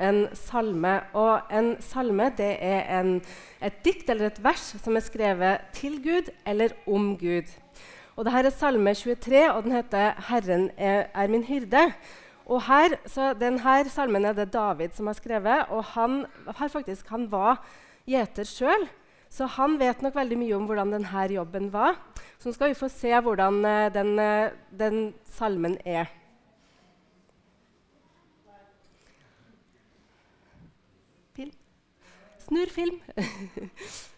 en salme. Og en salme det er en, et dikt eller et vers som er skrevet til Gud eller om Gud. Og Dette er salme 23, og den heter 'Herren er, er min hyrde'. Og her, så Denne salmen er det David som har skrevet, og han, faktisk, han var gjeter sjøl. Så han vet nok veldig mye om hvordan denne jobben var. Så nå skal vi få se hvordan uh, den, uh, den, salmen er. Film. Snurr film.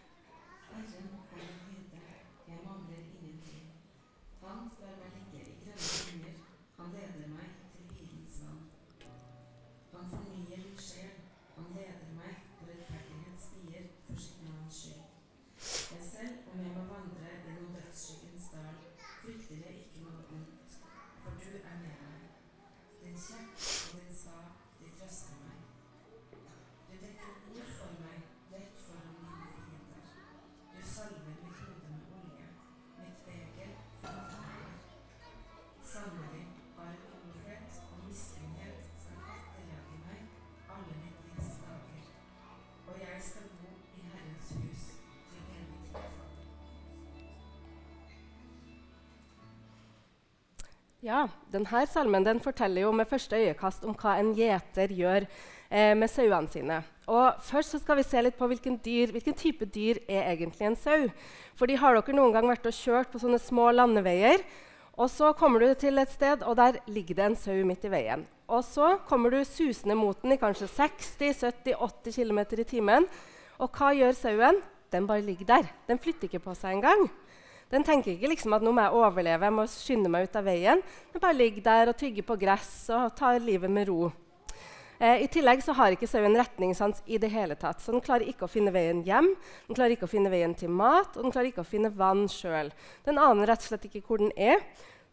Ja, denne salmen den forteller jo med første øyekast om hva en gjeter gjør eh, med sauene sine. Og først skal vi se litt på hvilken, dyr, hvilken, type dyr er egentlig en sau. Fordi Har dere noen gang vært og kjørt på sånne små landeveier? Og Så kommer du til et sted, og der ligger det en sau midt i veien. Og Så kommer du susende mot den i kanskje 60-70-80 km i timen. Og hva gjør sauen? Den bare ligger der. Den flytter ikke på seg engang. Den tenker ikke liksom at nå må jeg overleve, jeg må skynde meg ut av veien. Den bare ligger der og tygger på gress og tar livet med ro. Eh, I tillegg så har ikke sauen retningssans i det hele tatt. Så den klarer ikke å finne veien hjem, den klarer ikke å finne veien til mat, og den klarer ikke å finne vann sjøl. Den aner rett og slett ikke hvor den er.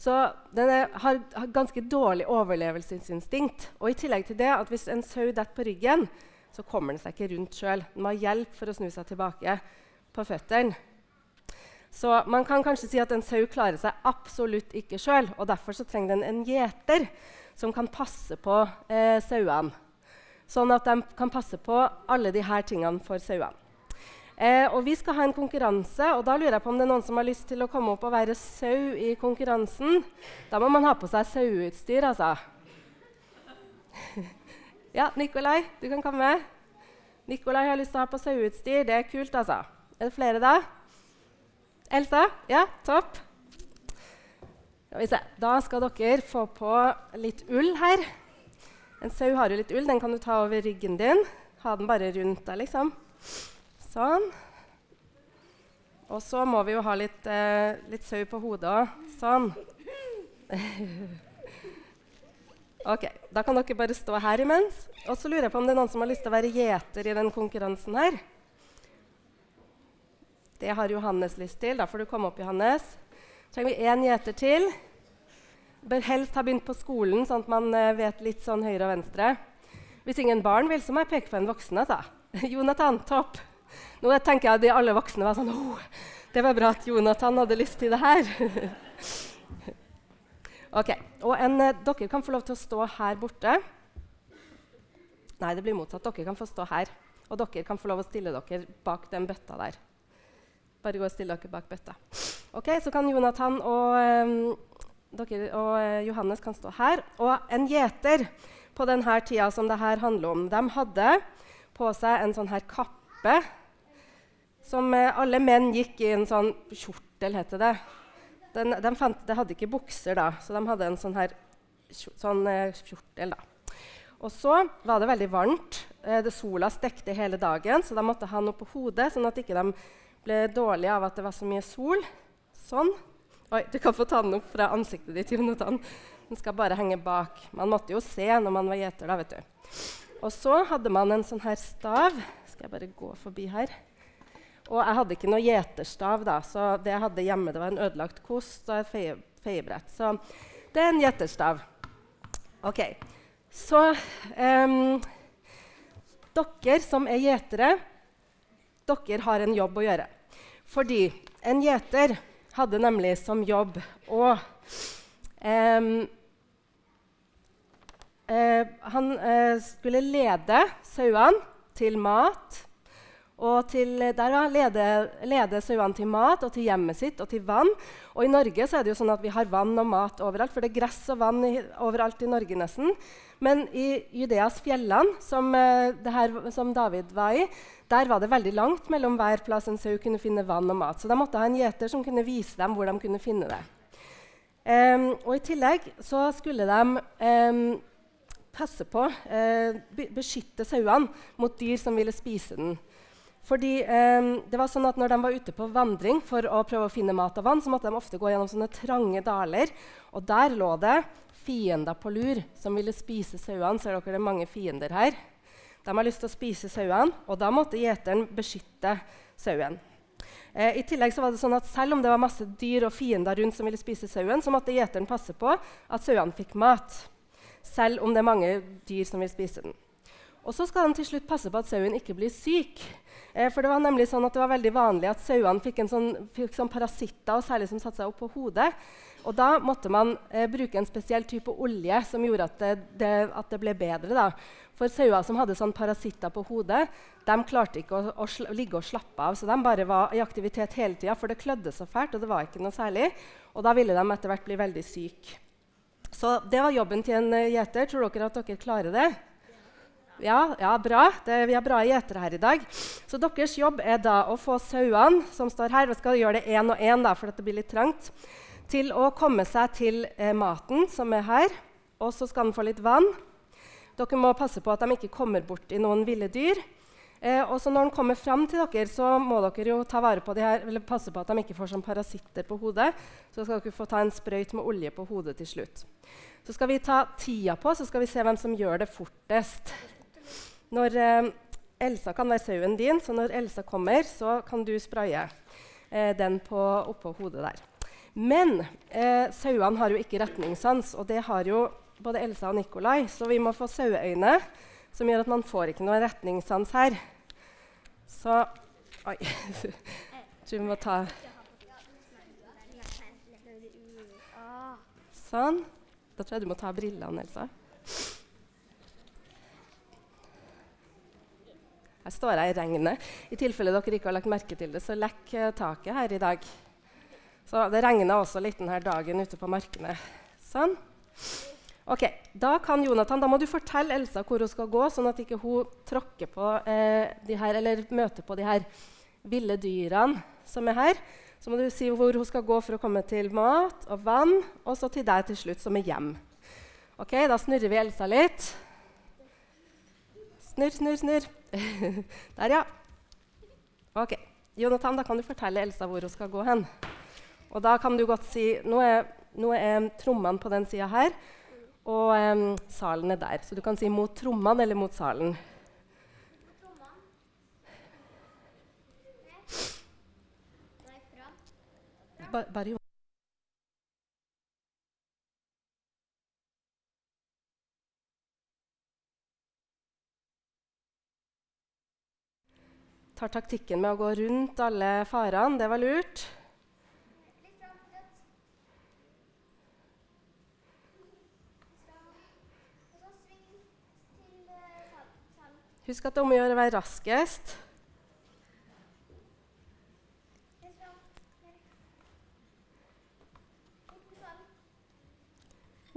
Så den er, har, har, ganske dårlig overlevelsesinstinkt. Og i tillegg til det at hvis en sau detter på ryggen, så kommer den seg ikke rundt sjøl. Den må ha hjelp for å snu seg tilbake på føttene. Så man kan kanskje si at en sau klarer seg absolutt ikke sjøl. Og derfor så trenger den en gjeter som kan passe på eh, sauene. Sånn at de kan passe på alle disse tingene for sauene. Eh, og vi skal ha en konkurranse, og da lurer jeg på om det er noen som har lyst til å komme opp og være sau i konkurransen. Da må man ha på seg saueutstyr, altså. ja, Nikolai, du kan komme. Nikolai har lyst til å ha på saueutstyr. Det er kult, altså. Er det flere da? Elsa? Ja, topp. Da skal dere få på litt ull her. En sau har jo litt ull. Den kan du ta over ryggen din. Ha den bare rundt deg, liksom. Sånn. Og så må vi jo ha litt, eh, litt sau på hodet òg. Sånn. ok, Da kan dere bare stå her imens. Og så lurer jeg på om det er noen som har lyst til å være gjeter i den konkurransen her. Det har Johannes lyst til. Da får du komme opp, Johannes. Så trenger vi én gjeter til. Bør helst ha begynt på skolen, sånn at man uh, vet litt sånn høyre og venstre. Hvis ingen barn vil, så må jeg peke på en voksen. Altså. Jonathan, topp. Nå tenker jeg at de alle voksne var sånn oh, Det var bra at Jonathan hadde lyst til det her. ok, og en, uh, Dere kan få lov til å stå her borte. Nei, det blir motsatt. Dere kan få stå her. Og dere kan få lov å stille dere bak den bøtta der. Bare gå og stille dere bak bøtta. Ok, Så kan Jonathan og, um, dere, og uh, Johannes kan stå her. Og en gjeter på denne tida som det her handler om, de hadde på seg en sånn her kappe som uh, alle menn gikk i en sånn kjortel, heter det. Den, de fant, de hadde ikke bukser da, så de hadde en sånn her sånn, uh, kjortel. da. Og så var det veldig varmt. det Sola stekte hele dagen, så de måtte ha noe på hodet, sånn at ikke de ble dårlig av at det var så mye sol. Sånn. Oi, du kan få ta den opp fra ansiktet ditt, Jonathan. Den skal bare henge bak. Man måtte jo se når man var gjeter. da, vet du. Og så hadde man en sånn her stav. Skal jeg bare gå forbi her. Og jeg hadde ikke noe gjeterstav, da, så det jeg hadde hjemme, det var en ødelagt kost og et feie, feiebrett. Så det er en gjeterstav. Ok, Så um, dere som er gjetere, dere har en jobb å gjøre. Fordi en gjeter hadde nemlig som jobb å eh, eh, han eh, skulle lede sauene til mat. Og til, der lede, lede sauene til mat og til hjemmet sitt og til vann. Og i Norge så er det jo sånn at vi har vann og mat overalt, for det er gress og vann i, overalt i Norge nesten. Men i Judeas fjellene, som, eh, her, som, David var i, der var det veldig langt mellom hver plass en sau kunne finne vann og mat. Så de måtte ha en gjeter som kunne vise dem hvor de kunne finne det. Um, og I tillegg så skulle de um, passe på, uh, beskytte sauene mot dyr som ville spise den. Fordi eh, det var sånn at Når de var ute på vandring for å prøve å finne mat og vann, så måtte de ofte gå gjennom sånne trange daler. Og der lå det fiender på lur som ville spise sauene. Ser dere det er mange fiender her? De har lyst til å spise sauene, og da måtte gjeteren beskytte sauen. Eh, I tillegg så var det sånn at Selv om det var masse dyr og fiender rundt som ville spise sauen, så måtte gjeteren passe på at sauene fikk mat. Selv om det er mange dyr som vil spise den. Og så skal han til slutt passe på at sauen ikke blir syk. Eh, for Det var nemlig sånn at det var veldig vanlig at sauene fikk, sånn, fikk sånn parasitter, og særlig som satte seg opp på hodet. Og Da måtte man eh, bruke en spesiell type olje som gjorde at det, det, at det ble bedre. Da. For sauer som hadde sånn parasitter på hodet, de klarte ikke å, å ligge og slappe av. Så de bare var i aktivitet hele tida, for det klødde så fælt. og det var ikke noe særlig. Og da ville de etter hvert bli veldig syke. Så det var jobben til en eh, gjeter. Tror dere at dere klarer det? Ja, ja bra. Det, vi har bra gjetere her i dag. Så deres jobb er da å få sauene som står her, og skal gjøre det én og én, for det blir litt trangt, til å komme seg til eh, maten som er her. Og så skal den få litt vann. Dere må passe på at de ikke kommer bort i noen ville dyr. Eh, og så når den kommer fram til dere, så må dere jo ta vare på de her, eller passe på at de ikke får sånn parasitter på hodet. Så skal dere få ta en sprøyt med olje på hodet til slutt. Så skal vi ta tida på, så skal vi se hvem som gjør det fortest. Når eh, Elsa kan være sauen din, så når Elsa kommer, så kan du spraye eh, den på, oppå hodet der. Men eh, sauene har jo ikke retningssans, og det har jo både Elsa og Nikolai. Så vi må få saueøyne, som gjør at man får ikke noe retningssans her. Så Oi. Du må ta Sånn. Da tror jeg du må ta brillene, Elsa. Jeg står her i regnet. I tilfelle dere ikke har lagt merke til det, så lekk eh, taket her i dag. Så Det regna også litt denne dagen ute på markene. Sånn. Ok, Da kan Jonathan, da må du fortelle Elsa hvor hun skal gå, sånn at ikke hun tråkker på eh, de her, eller møter på de her ville dyrene som er her. Så må du si hvor hun skal gå for å komme til mat og vann, og så til deg til slutt, som er hjem. Ok, Da snurrer vi Elsa litt. Snurr, snurr, snurr. Der, ja. Ok. Jonathan, da kan du fortelle Elsa hvor hun skal gå hen. Og da kan du godt si Nå er, nå er trommene på den sida her, og um, salen er der. Så du kan si mot trommene eller mot salen. Ba, bare tar taktikken med å gå rundt alle farene. Det var lurt. Husk at det er om å gjøre å være raskest.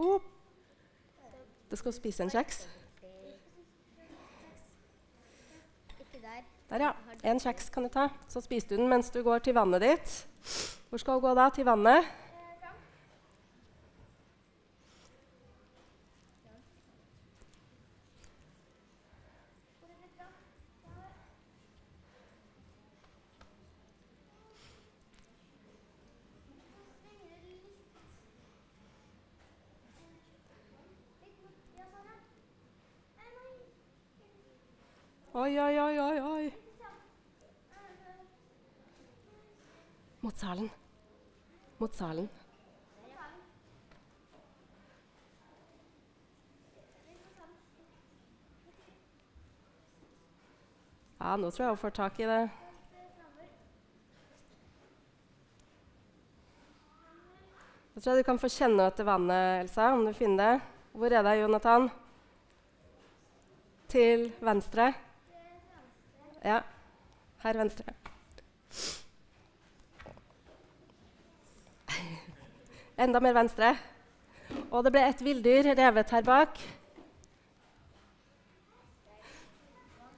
Oh. Det skal spise en kjeks. Der, ja. En kjeks kan du ta. Så spiser du den mens du går til vannet ditt. Hvor skal du gå da? Til vannet? Oi, oi, oi, oi, oi. Mot salen. Mot salen. Ja, nå tror jeg hun får tak i det. Jeg tror jeg du kan få kjenne etter vannet, Elsa, om du finner det. Hvor er det, Jonathan? til venstre? Ja, her venstre. Enda mer venstre. Og det ble et villdyr revet her bak.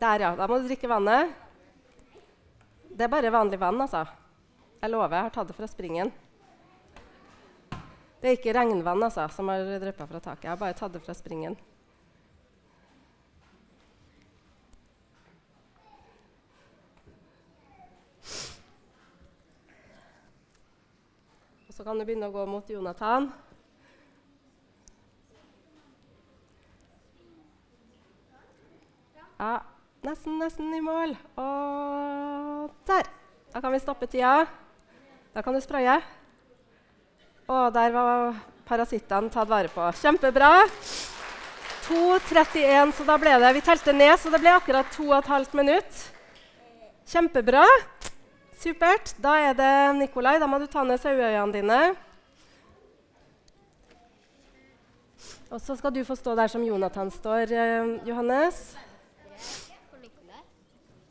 Der, ja. Da må du drikke vannet. Det er bare vanlig vann, altså. Jeg lover, jeg har tatt det fra springen. Det er ikke regnvann altså, som har dryppa fra taket. Jeg har bare tatt det fra springen. Så kan du begynne å gå mot Jonathan. Ja, nesten, nesten i mål. Og der. Da kan vi stoppe tida. Da kan du spraye. Og der var parasittene tatt vare på. Kjempebra. 2.31, så da ble det Vi telte ned, så det ble akkurat 2 12 minutter. Kjempebra. Supert. Da er det Nikolai. Da må du ta ned saueøynene dine. Og så skal du få stå der som Jonathan står, eh, Johannes.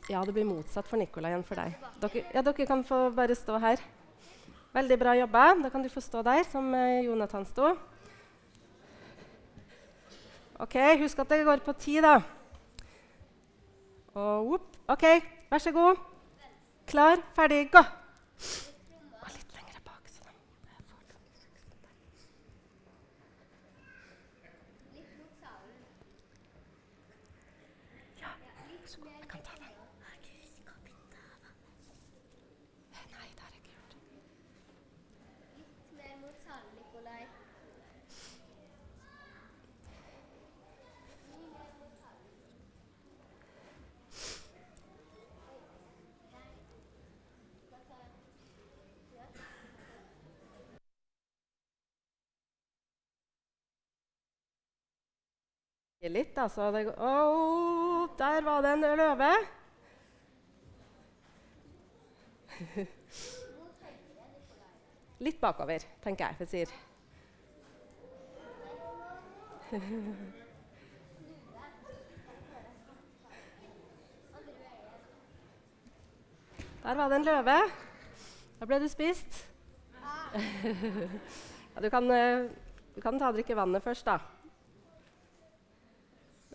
Ja, det blir motsatt for Nikolai enn for deg. Dere, ja, dere kan få bare stå her. Veldig bra jobba. Da kan du få stå der, som eh, Jonathan sto. Ok, Husk at det går på ti, da. Og opp. OK, vær så god. Klar, ferdig, gå! Og litt lenger bak. Så de får Ja, vær så god. Jeg kan ta den. Nei, det har jeg ikke gjort. mer mot salen, Nikolai. Litt, altså. Det Åh, der var det en løve. Litt bakover, tenker jeg. Sier. Der var det en løve. Da ble du spist. ja, du, kan, eh, du kan ta og drikke vannet først, da.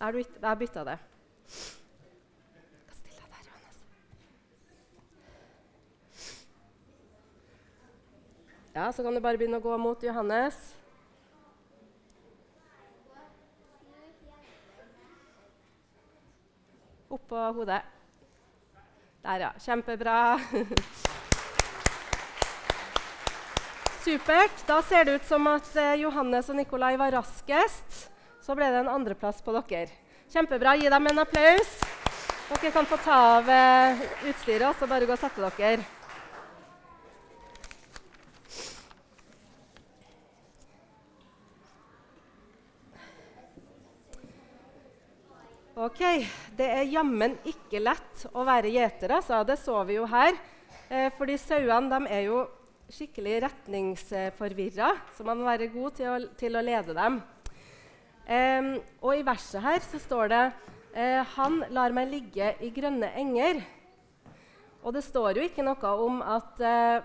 Er du, jeg bytta det. Still deg der, Johannes. Ja, så kan du bare begynne å gå mot Johannes. Oppå hodet. Der, ja. Kjempebra. Supert. Da ser det ut som at eh, Johannes og Nikolai var raskest. Så ble det en andreplass på dere. Kjempebra. Gi dem en applaus. Dere kan få ta av eh, utstyret og så bare gå og sette dere. Ok, Det er jammen ikke lett å være gjeter, altså. Det så vi jo her. Eh, fordi sauene er jo skikkelig retningsforvirra, så man må være god til å, til å lede dem. Em, og i verset her så står det eh, Han lar meg ligge i grønne enger. Og det står jo ikke noe om at, uh,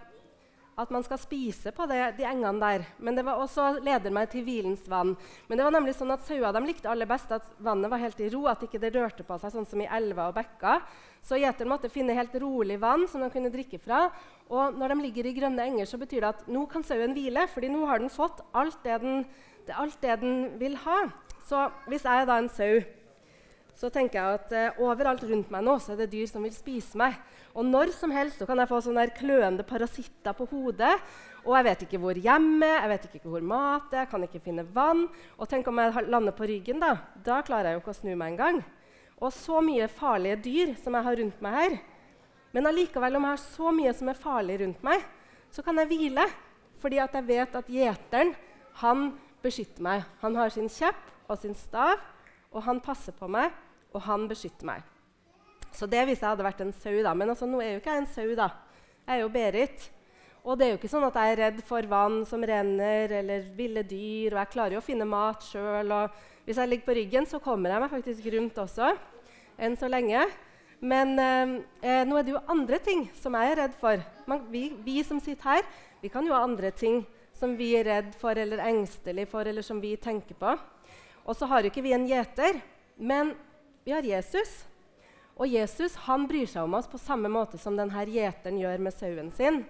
at man skal spise på det, de engene der. Men det var også leder meg til hvilens vann. Men det var nemlig sånn at sauer likte aller best at vannet var helt i ro, at ikke det rørte på seg, sånn som i elver og bekker. Så gjeteren måtte finne helt rolig vann som de kunne drikke fra. Og når de ligger i grønne enger, så betyr det at nå kan sauen hvile, fordi nå har den fått alt det den, det, alt det den vil ha. Så hvis jeg er da en sau, så tenker jeg at eh, overalt rundt meg nå så er det dyr som vil spise meg. Og når som helst så kan jeg få sånne kløende parasitter på hodet. Og jeg vet ikke hvor hjemme jeg vet ikke hvor mat er, jeg kan ikke finne vann. Og tenk om jeg lander på ryggen, da. Da klarer jeg jo ikke å snu meg engang. Og så mye farlige dyr som jeg har rundt meg her. Men allikevel, om jeg har så mye som er farlig rundt meg, så kan jeg hvile. Fordi at jeg vet at gjeteren han beskytter meg. Han har sin kjepp og sin stav, og han passer på meg, og han beskytter meg. Så det hvis jeg hadde vært en sau, da. Men altså, nå er jo ikke jeg en sau, da. Jeg er jo Berit. Og det er jo ikke sånn at jeg er redd for vann som renner, eller ville dyr. Og jeg klarer jo å finne mat sjøl. Og hvis jeg ligger på ryggen, så kommer jeg meg faktisk rundt også. Enn så lenge. Men eh, eh, nå er det jo andre ting som jeg er redd for. Man, vi, vi, som sitter her, vi kan jo ha andre ting som vi er redd for eller engstelig for, eller som vi tenker på. Og så har jo ikke vi en gjeter, men vi har Jesus. Og Jesus han bryr seg om oss på samme måte som denne gjeteren gjør med sauen sin.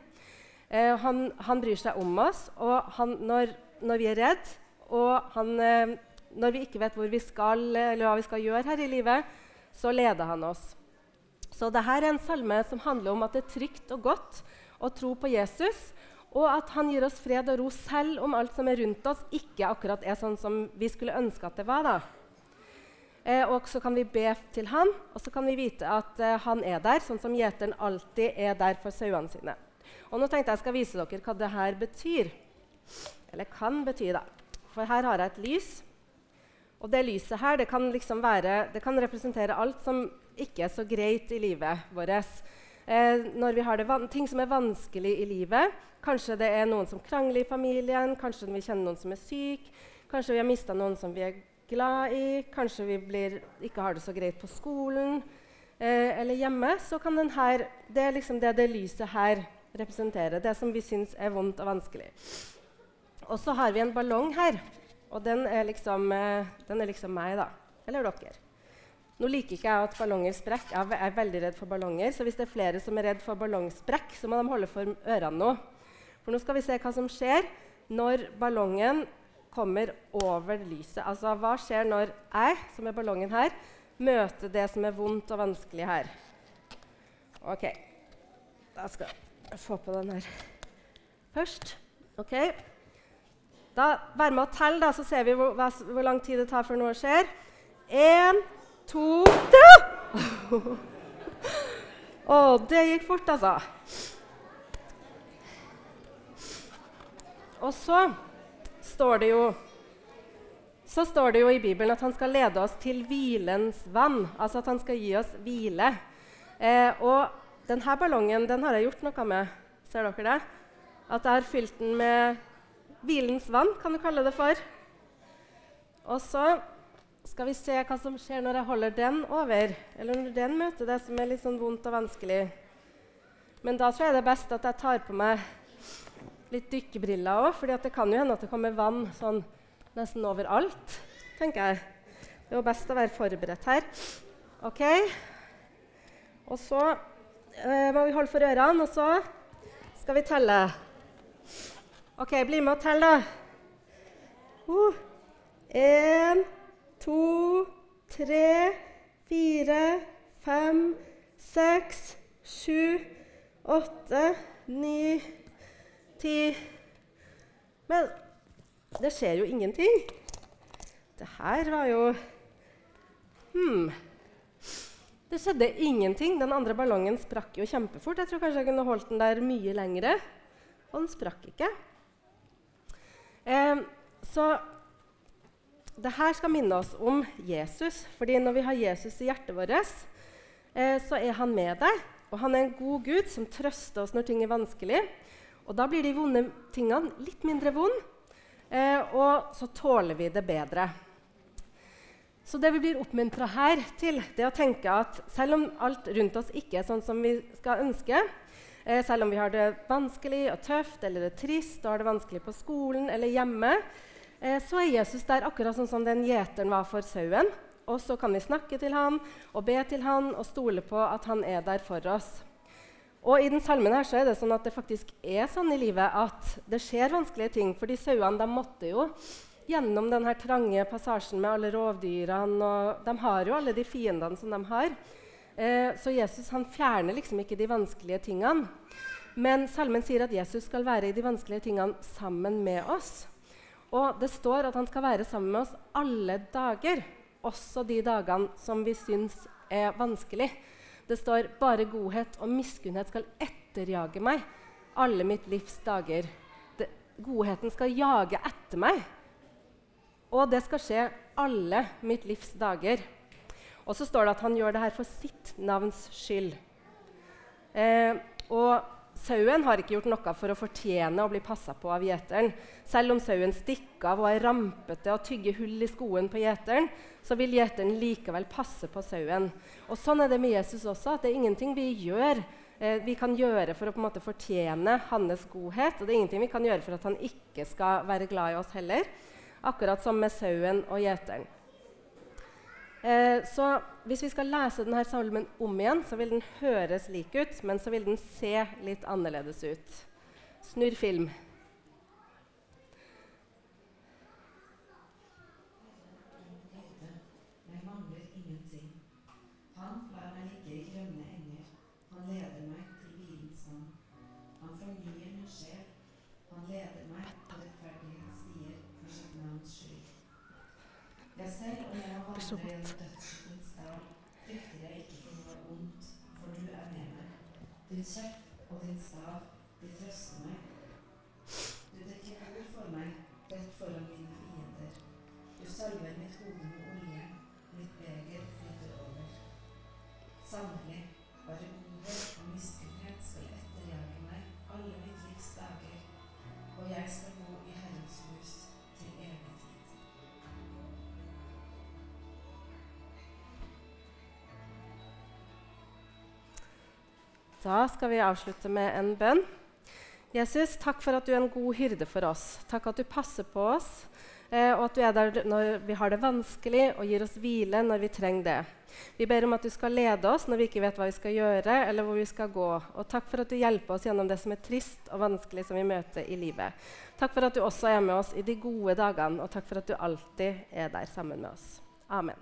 Eh, han, han, bryr seg om oss, og han, når, når, vi er redd, og han, eh, når vi ikke vet hvor vi skal, eller hva vi skal gjøre her i livet, så leder han oss. Så dette er en salme som handler om at det er trygt og godt å tro på Jesus, og at han gir oss fred og ro selv om alt som er rundt oss, ikke akkurat er sånn som vi skulle ønske at det var. da. Eh, og så kan vi be til han, og så kan vi vite at eh, han er der, sånn som gjeteren alltid er der for sauene sine. Og nå tenkte jeg skal vise dere hva det her betyr. Eller kan bety, da. For her har jeg et lys. Og det lyset her det kan, liksom være, det kan representere alt som ikke er så greit i livet vårt. Eh, når vi har ting som er vanskelig i livet. Kanskje det er noen som krangler i familien, kanskje vi kjenner noen som er syk, kanskje vi har mista noen som vi er glad i, kanskje vi blir, ikke har det så greit på skolen eh, eller hjemme. Så kan den her, det er liksom det det lyset her representerer. Det som vi syns er vondt og vanskelig. Og så har vi en ballong her. Og den er liksom, eh, den er liksom meg, da. Eller dere. Nå liker ikke jeg at ballonger sprekker. Jeg er veldig redd for ballonger. Så hvis det er flere som er redd for ballongsprekk, så må de holde for ørene nå. For nå skal vi se hva som skjer når ballongen kommer over lyset. Altså hva skjer når jeg, som er ballongen her, møter det som er vondt og vanskelig her. OK. Da skal jeg få på den her først. Ok. Da, Vær med å telle, så ser vi hvor, hvor, lang tid det tar før noe skjer. Én, to tre! Å, det gikk fort, altså. Og så står det jo så står det jo i Bibelen at han skal lede oss til hvilens vann. Altså at han skal gi oss hvile. Eh, og denne ballongen den har jeg gjort noe med. Ser dere det? At jeg har fylt den med hvilens vann, kan du kalle det for. Og så skal vi se hva som skjer når jeg holder den over, eller når den møter det som er litt sånn vondt og vanskelig. Men da tror jeg det er best at jeg tar på meg litt dykkebriller òg, for det kan jo hende at det kommer vann sånn nesten overalt, tenker jeg. Det er jo best å være forberedt her. OK. Og så eh, må vi holde for ørene, og så skal vi telle. OK, bli med og tell, da. Én, uh. To, tre, fire, fem, seks, sju, åtte, ni, ti Men det skjer jo ingenting. Det her var jo Hm. Det skjedde ingenting. Den andre ballongen sprakk jo kjempefort. Jeg tror kanskje jeg kunne holdt den der mye lengre. Og den sprakk ikke. Eh, så det her skal minne oss om Jesus. fordi når vi har Jesus i hjertet vårt, eh, så er han med deg. Og han er en god Gud som trøster oss når ting er vanskelig. Og da blir de vonde tingene litt mindre vonde, eh, og så tåler vi det bedre. Så det vi blir oppmuntra her til, det er å tenke at selv om alt rundt oss ikke er sånn som vi skal ønske, eh, selv om vi har det vanskelig og tøft eller det er trist og har det vanskelig på skolen eller hjemme, eh, så er Jesus der akkurat sånn som den gjeteren var for sauen. Og så kan vi snakke til han og be til han og stole på at han er der for oss. Og I den salmen her så er det sånn at det faktisk er sånn i livet at det skjer vanskelige ting. For de sauene de måtte jo gjennom denne trange passasjen med alle rovdyrene. og De har jo alle de fiendene som de har. Eh, så Jesus han fjerner liksom ikke de vanskelige tingene. Men salmen sier at Jesus skal være i de vanskelige tingene sammen med oss. Og det står at han skal være sammen med oss alle dager, også de dagene som vi syns er vanskelig. Det står bare godhet og miskunnhet skal etterjage meg alle mitt livs dager. Det, godheten skal jage etter meg og det skal skje alle mitt livs dager. Og så står det at han gjør det her for sitt navns skyld. Eh, og Sauen har ikke gjort noe for å fortjene å bli passa på av gjeteren. Selv om sauen stikker av og er rampete og tygger hull i skoen på gjeteren, så vil gjeteren likevel passe på sauen. Og Sånn er det med Jesus også. at Det er ingenting vi gjør eh, vi kan gjøre for å på en måte fortjene hans godhet. Og det er ingenting vi kan gjøre for at han ikke skal være glad i oss heller. Akkurat som med sauen og gjeteren. Eh, så hvis vi skal lese denne salmen om igjen, så vil den høres lik ut, men så vil den se litt annerledes ut. Snurr film. Med godt. Din kjepp og din stav, de trøster Da skal vi avslutte med en bønn. Jesus, takk for at du er en god hyrde for oss. Takk at du passer på oss, eh, og at du er der når vi har det vanskelig, og gir oss hvile når vi trenger det. Vi ber om at du skal lede oss når vi ikke vet hva vi skal gjøre, eller hvor vi skal gå. Og takk for at du hjelper oss gjennom det som er trist og vanskelig som vi møter i livet. Takk for at du også er med oss i de gode dagene, og takk for at du alltid er der sammen med oss. Amen.